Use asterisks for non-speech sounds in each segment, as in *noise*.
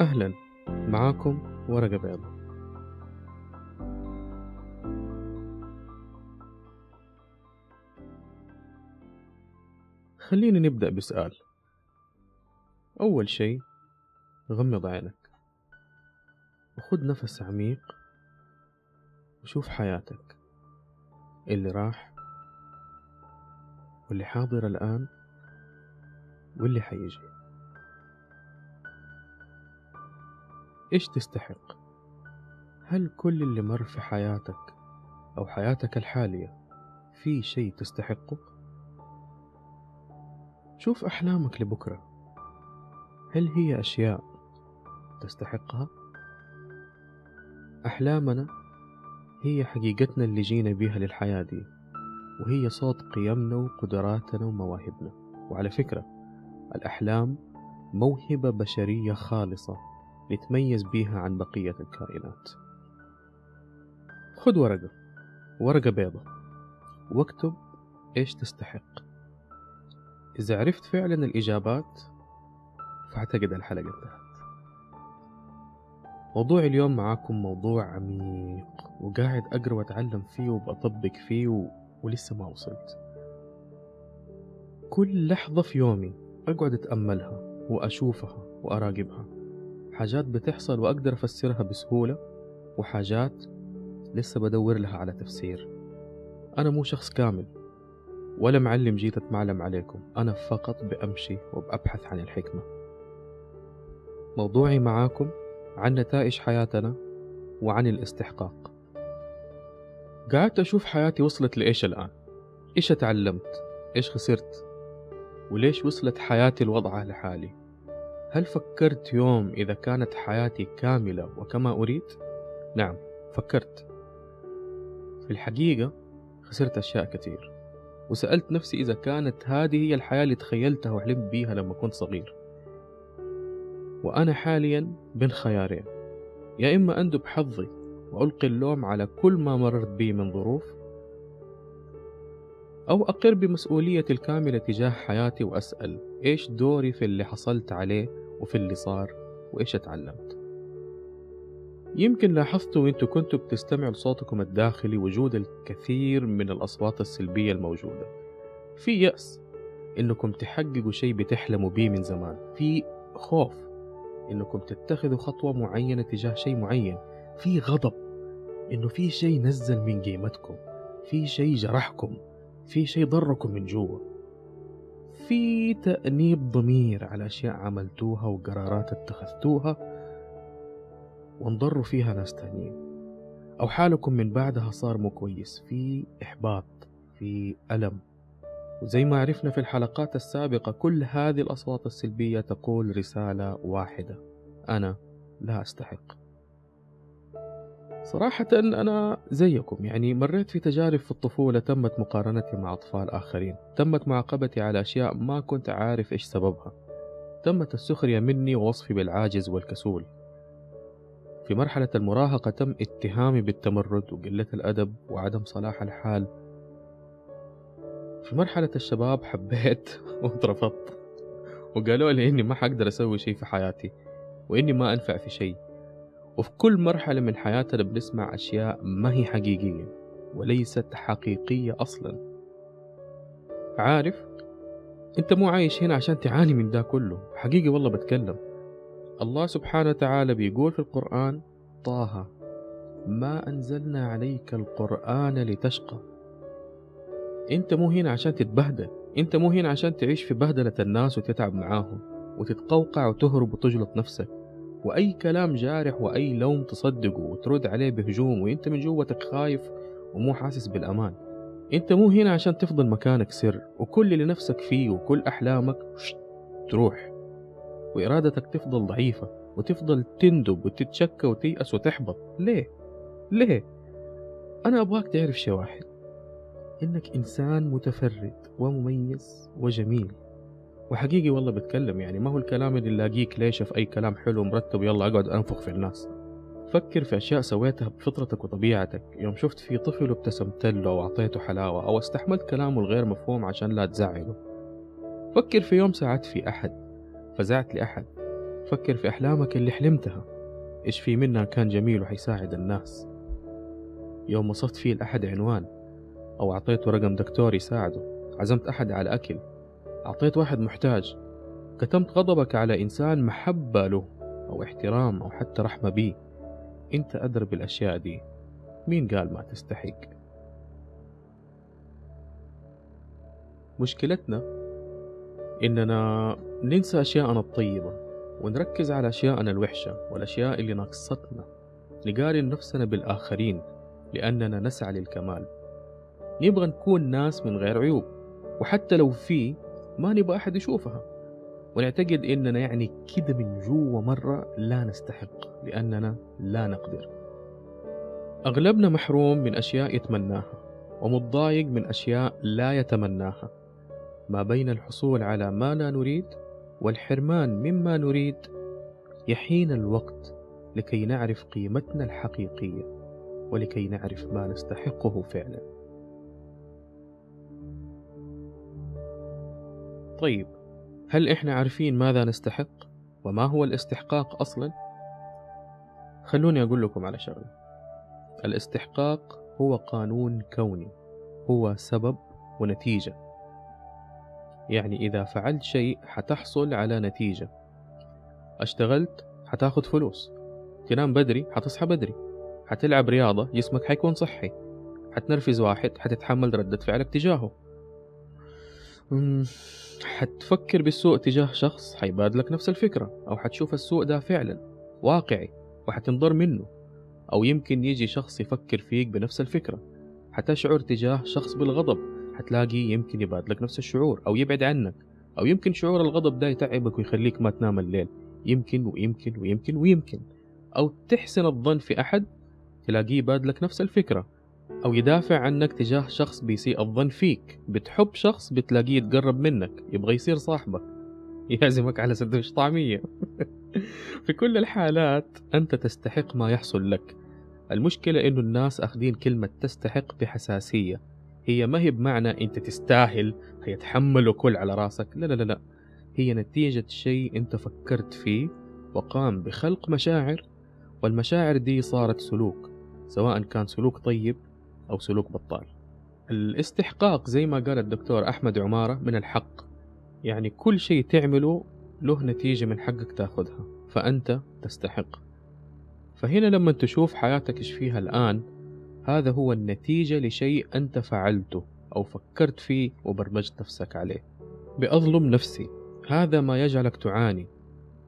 أهلا. معاكم ورقة بيضاء. خلينا نبدأ بسؤال. أول شيء غمض عينك. وخد نفس عميق. وشوف حياتك. اللي راح واللي حاضر الآن واللي حيجي. إيش تستحق؟ هل كل اللي مر في حياتك أو حياتك الحالية في شيء تستحقه؟ شوف أحلامك لبكرة هل هي أشياء تستحقها؟ أحلامنا هي حقيقتنا اللي جينا بيها للحياة دي وهي صوت قيمنا وقدراتنا ومواهبنا وعلى فكرة الأحلام موهبة بشرية خالصة نتميز بيها عن بقية الكائنات. خد ورقة ورقة بيضة واكتب إيش تستحق. إذا عرفت فعلا الإجابات فأعتقد الحلقة انتهت. موضوع اليوم معاكم موضوع عميق وقاعد أقرأ وأتعلم فيه وبطبق فيه و... ولسه ما وصلت. كل لحظة في يومي أقعد أتأملها وأشوفها وأراقبها. حاجات بتحصل وأقدر أفسرها بسهولة وحاجات لسه بدور لها على تفسير. أنا مو شخص كامل ولا معلم جيت أتمعلم عليكم. أنا فقط بأمشي وبأبحث عن الحكمة. موضوعي معاكم عن نتائج حياتنا وعن الاستحقاق. قعدت أشوف حياتي وصلت لإيش الآن؟ إيش أتعلمت؟ إيش خسرت؟ وليش وصلت حياتي لوضعها لحالي؟ هل فكرت يوم إذا كانت حياتي كاملة وكما أريد؟ نعم فكرت في الحقيقة خسرت أشياء كثير وسألت نفسي إذا كانت هذه هي الحياة اللي تخيلتها وحلمت بيها لما كنت صغير وأنا حاليا بين خيارين يا إما أندب حظي وألقي اللوم على كل ما مررت به من ظروف أو أقر بمسؤوليتي الكاملة تجاه حياتي وأسأل إيش دوري في اللي حصلت عليه وفي اللي صار وإيش اتعلمت يمكن لاحظتوا وانتوا كنتوا بتستمعوا لصوتكم الداخلي وجود الكثير من الأصوات السلبية الموجودة. في يأس إنكم تحققوا شيء بتحلموا بيه من زمان. في خوف إنكم تتخذوا خطوة معينة تجاه شيء معين. في غضب إنه في شيء نزل من قيمتكم. في شيء جرحكم. في شيء ضركم من جوا. في تأنيب ضمير على أشياء عملتوها وقرارات اتخذتوها وانضروا فيها ناس تانيين. أو حالكم من بعدها صار مو كويس في إحباط في ألم. وزي ما عرفنا في الحلقات السابقة كل هذه الأصوات السلبية تقول رسالة واحدة. أنا لا أستحق. صراحة أنا زيكم يعني مريت في تجارب في الطفولة تمت مقارنتي مع أطفال آخرين تمت معاقبتي على أشياء ما كنت عارف إيش سببها تمت السخرية مني ووصفي بالعاجز والكسول. في مرحلة المراهقة تم اتهامي بالتمرد وقلة الأدب وعدم صلاح الحال. في مرحلة الشباب حبيت *laughs* واترفضت وقالوا لي إني ما حقدر أسوي شيء في حياتي وإني ما أنفع في شيء وفي كل مرحلة من حياتنا بنسمع أشياء ما هي حقيقية وليست حقيقية أصلا. عارف؟ أنت مو عايش هنا عشان تعاني من ده كله. حقيقي والله بتكلم. الله سبحانه وتعالى بيقول في القرآن طه ما أنزلنا عليك القرآن لتشقى. أنت مو هنا عشان تتبهدل. أنت مو هنا عشان تعيش في بهدلة الناس وتتعب معاهم وتتقوقع وتهرب وتجلط نفسك. وأي كلام جارح وأي لوم تصدقه وترد عليه بهجوم وأنت من جوتك خايف ومو حاسس بالأمان أنت مو هنا عشان تفضل مكانك سر وكل اللي نفسك فيه وكل أحلامك تروح وإرادتك تفضل ضعيفة وتفضل تندب وتتشكى وتيأس وتحبط ليه؟ ليه؟ أنا أبغاك تعرف شيء واحد إنك إنسان متفرد ومميز وجميل وحقيقي والله بتكلم يعني ما هو الكلام اللي لاقيك ليش في أي كلام حلو مرتب يلا أقعد أنفخ في الناس. فكر في أشياء سويتها بفطرتك وطبيعتك. يوم شفت في طفل وابتسمت له أو أعطيته حلاوة أو استحملت كلامه الغير مفهوم عشان لا تزعله. فكر في يوم ساعدت في أحد فزعت لأحد. فكر في أحلامك اللي حلمتها. إيش في منها كان جميل وحيساعد الناس. يوم وصفت فيه لأحد عنوان أو أعطيته رقم دكتور يساعده. عزمت أحد على أكل. أعطيت واحد محتاج. كتمت غضبك على إنسان محبة له أو احترام أو حتى رحمة بيه أنت أدرى بالأشياء دي. مين قال ما تستحق؟ مشكلتنا إننا ننسى أشياءنا الطيبة ونركز على أشياءنا الوحشة والأشياء اللي ناقصتنا. نقارن نفسنا بالآخرين لأننا نسعى للكمال. نبغى نكون ناس من غير عيوب وحتى لو في ما نبغى أحد يشوفها. ونعتقد إننا يعني كده من جوا مرة لا نستحق لأننا لا نقدر. أغلبنا محروم من أشياء يتمناها ومتضايق من أشياء لا يتمناها. ما بين الحصول على ما لا نريد والحرمان مما نريد يحين الوقت لكي نعرف قيمتنا الحقيقية ولكي نعرف ما نستحقه فعلا. طيب هل إحنا عارفين ماذا نستحق؟ وما هو الاستحقاق أصلا؟ خلوني أقول لكم على شغلة. الاستحقاق هو قانون كوني هو سبب ونتيجة. يعني إذا فعلت شيء حتحصل على نتيجة. أشتغلت حتاخد فلوس. تنام بدري حتصحى بدري. حتلعب رياضة جسمك حيكون صحي. حتنرفز واحد حتتحمل ردة فعلك تجاهه حتفكر بالسوء تجاه شخص حيبادلك نفس الفكرة أو حتشوف السوء ده فعلا واقعي وحتنضر منه أو يمكن يجي شخص يفكر فيك بنفس الفكرة. حتشعر تجاه شخص بالغضب حتلاقي يمكن يبادلك نفس الشعور أو يبعد عنك أو يمكن شعور الغضب ده يتعبك ويخليك ما تنام الليل يمكن ويمكن ويمكن ويمكن. أو تحسن الظن في أحد تلاقيه بادلك نفس الفكرة. أو يدافع عنك تجاه شخص بيسيء الظن فيك. بتحب شخص بتلاقيه يتقرب منك يبغى يصير صاحبك. *laughs* يعزمك على سندويش طعمية. *laughs* في كل الحالات أنت تستحق ما يحصل لك. المشكلة إنه الناس أخذين كلمة تستحق بحساسية. هي ما هي بمعنى أنت تستاهل هي تحمل وكل على راسك. لا لا لا لا. هي نتيجة شيء أنت فكرت فيه وقام بخلق مشاعر والمشاعر دي صارت سلوك سواء كان سلوك طيب أو سلوك بطال. الاستحقاق زي ما قال الدكتور أحمد عمارة من الحق. يعني كل شيء تعمله له نتيجة من حقك تاخذها فأنت تستحق. فهنا لما تشوف حياتك إيش فيها الآن هذا هو النتيجة لشيء أنت فعلته أو فكرت فيه وبرمجت نفسك عليه. بأظلم نفسي. هذا ما يجعلك تعاني.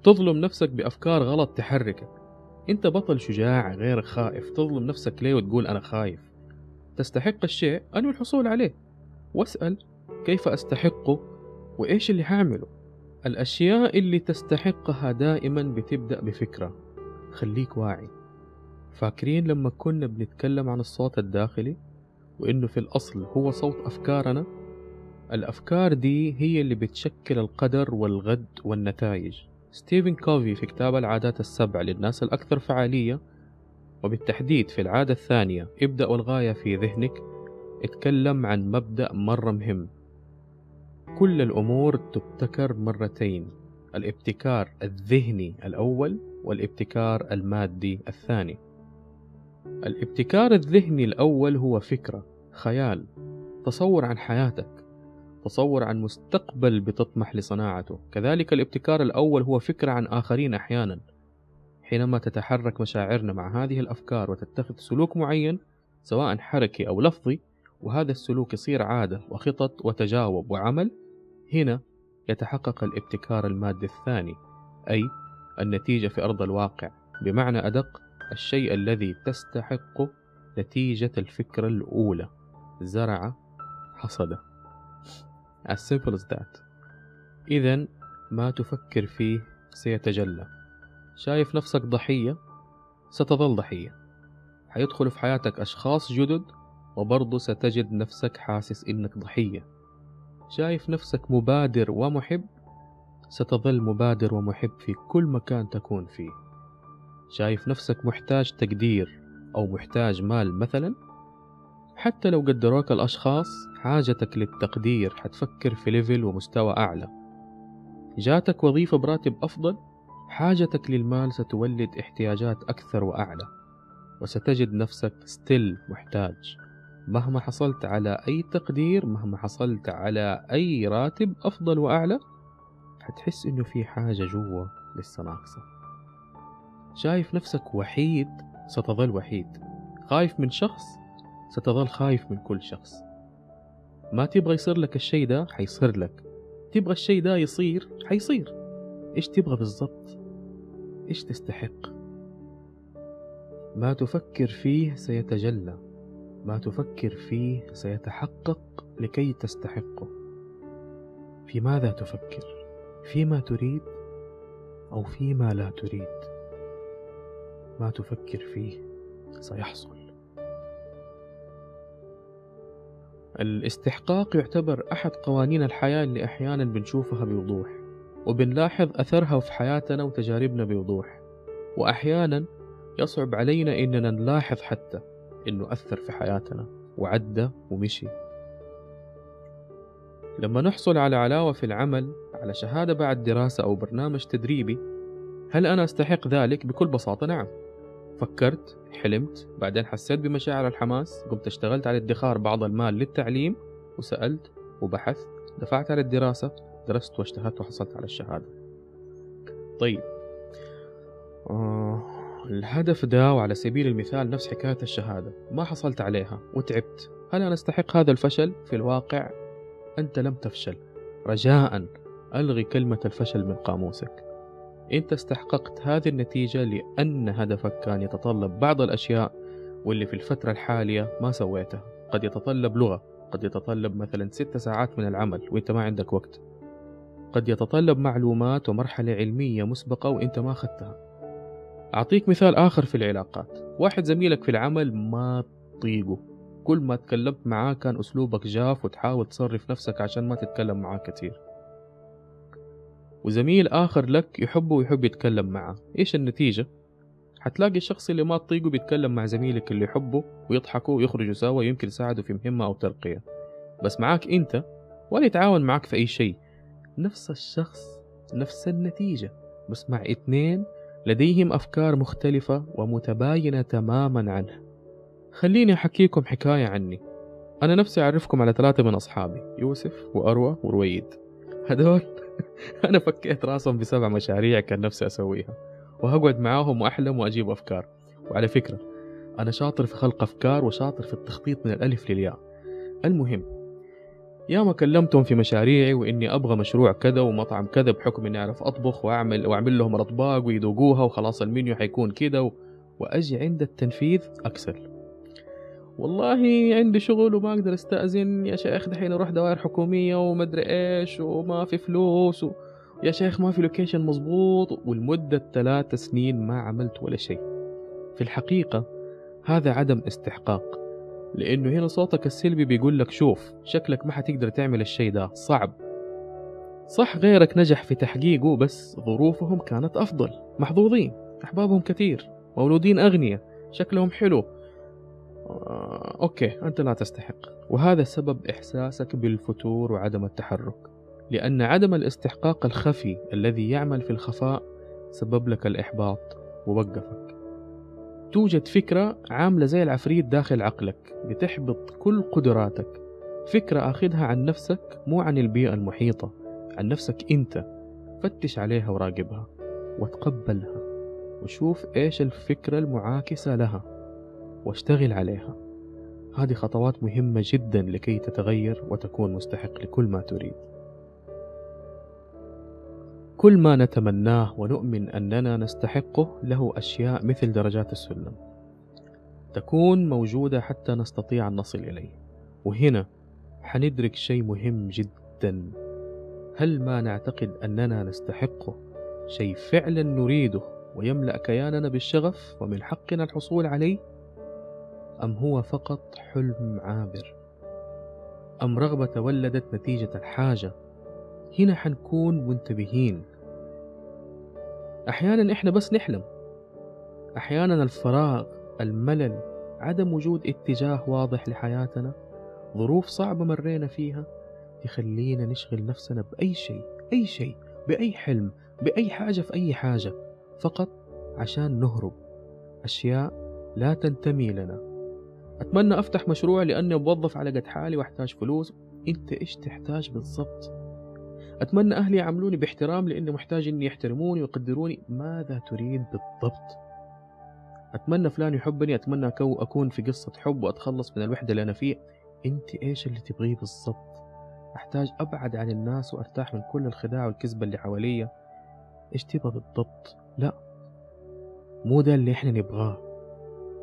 تظلم نفسك بأفكار غلط تحركك. أنت بطل شجاع غير خائف. تظلم نفسك ليه وتقول أنا خايف؟ تستحق الشيء انوي الحصول عليه. واسأل كيف أستحقه وإيش اللي هعمله الأشياء اللي تستحقها دائما بتبدأ بفكرة. خليك واعي. فاكرين لما كنا بنتكلم عن الصوت الداخلي وإنه في الأصل هو صوت أفكارنا؟ الأفكار دي هي اللي بتشكل القدر والغد والنتائج. ستيفن كوفي في كتاب العادات السبع للناس الأكثر فعالية وبالتحديد في العادة الثانية ابدأ والغاية في ذهنك اتكلم عن مبدأ مرة مهم. كل الأمور تبتكر مرتين الابتكار الذهني الأول والابتكار المادي الثاني. الابتكار الذهني الأول هو فكرة خيال تصور عن حياتك تصور عن مستقبل بتطمح لصناعته. كذلك الابتكار الأول هو فكرة عن آخرين أحيانا. حينما تتحرك مشاعرنا مع هذه الأفكار وتتخذ سلوك معين سواء حركي أو لفظي وهذا السلوك يصير عادة وخطط وتجاوب وعمل هنا يتحقق الابتكار المادي الثاني أي النتيجة في أرض الواقع بمعنى أدق الشيء الذي تستحقه نتيجة الفكرة الأولى زرع حصده as simple as that. إذا ما تفكر فيه سيتجلى. شايف نفسك ضحية؟ ستظل ضحية. حيدخل في حياتك أشخاص جدد وبرضه ستجد نفسك حاسس إنك ضحية. شايف نفسك مبادر ومحب؟ ستظل مبادر ومحب في كل مكان تكون فيه. شايف نفسك محتاج تقدير أو محتاج مال مثلا؟ حتى لو قدروك الأشخاص حاجتك للتقدير حتفكر في level ومستوى أعلى. جاتك وظيفة براتب أفضل؟ حاجتك للمال ستولد احتياجات أكثر وأعلى وستجد نفسك still محتاج مهما حصلت على أي تقدير مهما حصلت على أي راتب أفضل وأعلى حتحس إنه في حاجة جوا لسه ناقصة شايف نفسك وحيد ستظل وحيد. خايف من شخص ستظل خايف من كل شخص. ما تبغى يصير لك الشيء ده حيصير لك. تبغى الشيء ده يصير حيصير. إيش تبغى بالضبط؟ إيش تستحق؟ ما تفكر فيه سيتجلى ما تفكر فيه سيتحقق لكي تستحقه. في ماذا تفكر؟ فيما تريد أو فيما لا تريد؟ ما تفكر فيه سيحصل. الاستحقاق يعتبر أحد قوانين الحياة اللي أحيانا بنشوفها بوضوح. وبنلاحظ أثرها في حياتنا وتجاربنا بوضوح. وأحيانا يصعب علينا إننا نلاحظ حتى إنه أثر في حياتنا. وعدى ومشي. لما نحصل على علاوة في العمل على شهادة بعد دراسة أو برنامج تدريبي هل أنا أستحق ذلك؟ بكل بساطة نعم. فكرت حلمت بعدين حسيت بمشاعر الحماس قمت اشتغلت على ادخار بعض المال للتعليم وسألت وبحثت دفعت على الدراسة درست واجتهدت وحصلت على الشهادة. طيب. آه الهدف ده وعلى سبيل المثال نفس حكاية الشهادة. ما حصلت عليها وتعبت. هل أنا أستحق هذا الفشل؟ في الواقع أنت لم تفشل. رجاء ألغي كلمة الفشل من قاموسك. أنت استحققت هذه النتيجة لأن هدفك كان يتطلب بعض الأشياء واللي في الفترة الحالية ما سويتها. قد يتطلب لغة قد يتطلب مثلا ست ساعات من العمل وأنت ما عندك وقت. قد يتطلب معلومات ومرحلة علمية مسبقة وإنت ما أخذتها. أعطيك مثال آخر في العلاقات. واحد زميلك في العمل ما تطيقه. كل ما تكلمت معاه كان أسلوبك جاف وتحاول تصرف نفسك عشان ما تتكلم معاه كتير وزميل آخر لك يحبه ويحب يتكلم معه إيش النتيجة؟ حتلاقي الشخص اللي ما تطيقه بيتكلم مع زميلك اللي يحبه ويضحكوا ويخرجوا سوا يمكن يساعده في مهمة أو ترقية. بس معاك أنت ولا يتعاون معك في أي شيء. نفس الشخص نفس النتيجة بس مع اثنين لديهم أفكار مختلفة ومتباينة تماما عنه خليني أحكيكم حكاية عني. أنا نفسي أعرفكم على ثلاثة من أصحابي يوسف وأروى ورويد. هدول *laughs* أنا فكيت راسهم بسبع مشاريع كان نفسي أسويها وهقعد معاهم وأحلم وأجيب أفكار. وعلى فكرة أنا شاطر في خلق أفكار وشاطر في التخطيط من الألف للياء. المهم يا ما كلمتهم في مشاريعي وإني أبغى مشروع كذا ومطعم كذا بحكم إني أعرف أطبخ وأعمل وأعمل لهم الأطباق ويذوقوها وخلاص المنيو حيكون كذا و... وأجي عند التنفيذ أكسل. والله عندي شغل وما أقدر أستأذن. يا شيخ دحين أروح دوائر حكومية ومدري إيش وما في فلوس و... يا شيخ ما في لوكيشن مظبوط والمدة ثلاث سنين ما عملت ولا شيء. في الحقيقة هذا عدم استحقاق. لأنه هنا صوتك السلبي بيقول لك شوف شكلك ما حتقدر تعمل الشيء ده صعب. صح غيرك نجح في تحقيقه بس ظروفهم كانت أفضل. محظوظين أحبابهم كثير مولودين أغنياء شكلهم حلو. آه، أوكي أنت لا تستحق. وهذا سبب إحساسك بالفتور وعدم التحرك. لأن عدم الاستحقاق الخفي الذي يعمل في الخفاء سبب لك الإحباط. ووقفك توجد فكرة عاملة زي العفريت داخل عقلك بتحبط كل قدراتك. فكرة أخذها عن نفسك مو عن البيئة المحيطة عن نفسك أنت. فتش عليها وراقبها وتقبلها وشوف إيش الفكرة المعاكسة لها واشتغل عليها. هذه خطوات مهمة جدا لكي تتغير وتكون مستحق لكل ما تريد. كل ما نتمناه ونؤمن أننا نستحقه له أشياء مثل درجات السلم. تكون موجودة حتى نستطيع أن نصل إليه. وهنا حندرك شيء مهم جدا. هل ما نعتقد أننا نستحقه شيء فعلا نريده ويملأ كياننا بالشغف ومن حقنا الحصول عليه؟ أم هو فقط حلم عابر؟ أم رغبة تولدت نتيجة الحاجة؟ هنا حنكون منتبهين. أحيانا إحنا بس نحلم. أحيانا الفراغ الملل عدم وجود اتجاه واضح لحياتنا ظروف صعبة مرينا فيها يخلينا نشغل نفسنا بأي شيء أي شيء بأي حلم بأي حاجة في أي حاجة فقط عشان نهرب. أشياء لا تنتمي لنا. أتمنى أفتح مشروع لأني موظف على قد حالي وأحتاج فلوس. أنت إيش تحتاج بالضبط؟ أتمنى أهلي يعاملوني باحترام لأني محتاج إني يحترموني ويقدروني. ماذا تريد بالضبط؟ أتمنى فلان يحبني أتمنى أكون في قصة حب وأتخلص من الوحدة اللي أنا فيه أنت إيش اللي تبغيه بالضبط؟ أحتاج أبعد عن الناس وأرتاح من كل الخداع والكذبة اللي حواليا. إيش تبغى بالضبط؟ لا مو ده اللي إحنا نبغاه.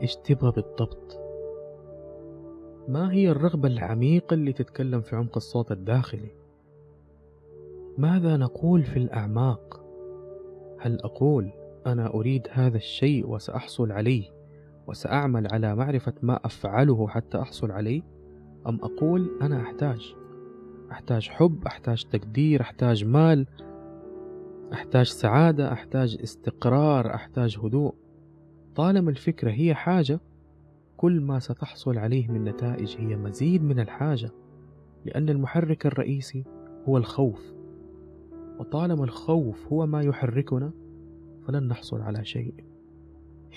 إيش تبغى بالضبط؟ ما هي الرغبة العميقة اللي تتكلم في عمق الصوت الداخلي؟ ماذا نقول في الأعماق؟ هل أقول أنا أريد هذا الشيء وسأحصل عليه وسأعمل على معرفة ما أفعله حتى أحصل عليه؟ أم أقول أنا أحتاج أحتاج حب أحتاج تقدير أحتاج مال أحتاج سعادة أحتاج استقرار أحتاج هدوء؟ طالما الفكرة هي حاجة كل ما ستحصل عليه من نتائج هي مزيد من الحاجة لأن المحرك الرئيسي هو الخوف. وطالما الخوف هو ما يحركنا فلن نحصل على شيء.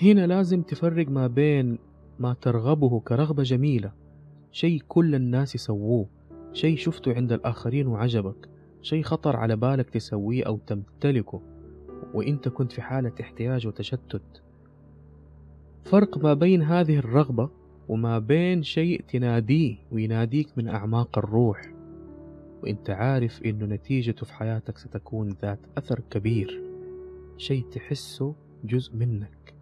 هنا لازم تفرق ما بين ما ترغبه كرغبة جميلة شيء كل الناس يسووه شيء شفته عند الآخرين وعجبك شيء خطر على بالك تسويه أو تمتلكه وإنت كنت في حالة احتياج وتشتت. فرق ما بين هذه الرغبة وما بين شيء تناديه ويناديك من أعماق الروح. وإنت عارف إنه نتيجته في حياتك ستكون ذات أثر كبير. شيء تحسه جزء منك.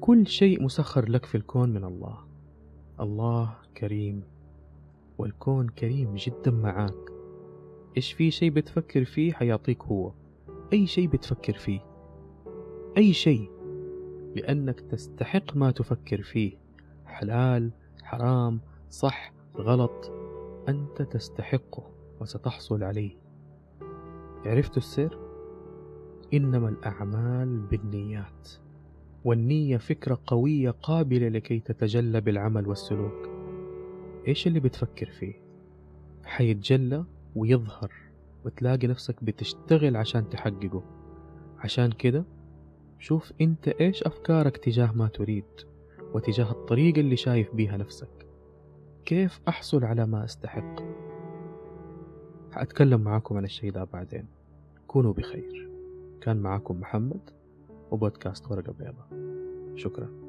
كل شيء مسخر لك في الكون من الله. الله كريم. والكون كريم جدا معاك. إيش في شيء بتفكر فيه حيعطيك هو. أي شيء بتفكر فيه. أي شيء. لأنك تستحق ما تفكر فيه. حلال حرام صح. غلط أنت تستحقه وستحصل عليه عرفت السر؟ إنما الأعمال بالنيات والنية فكرة قوية قابلة لكي تتجلى بالعمل والسلوك إيش اللي بتفكر فيه؟ حيتجلى ويظهر وتلاقي نفسك بتشتغل عشان تحققه عشان كده شوف أنت إيش أفكارك تجاه ما تريد وتجاه الطريقة اللي شايف بيها نفسك كيف أحصل على ما أستحق؟ حأتكلم معاكم عن الشيء ده بعدين. كونوا بخير. كان معاكم محمد وبودكاست ورقة بيضاء شكرا.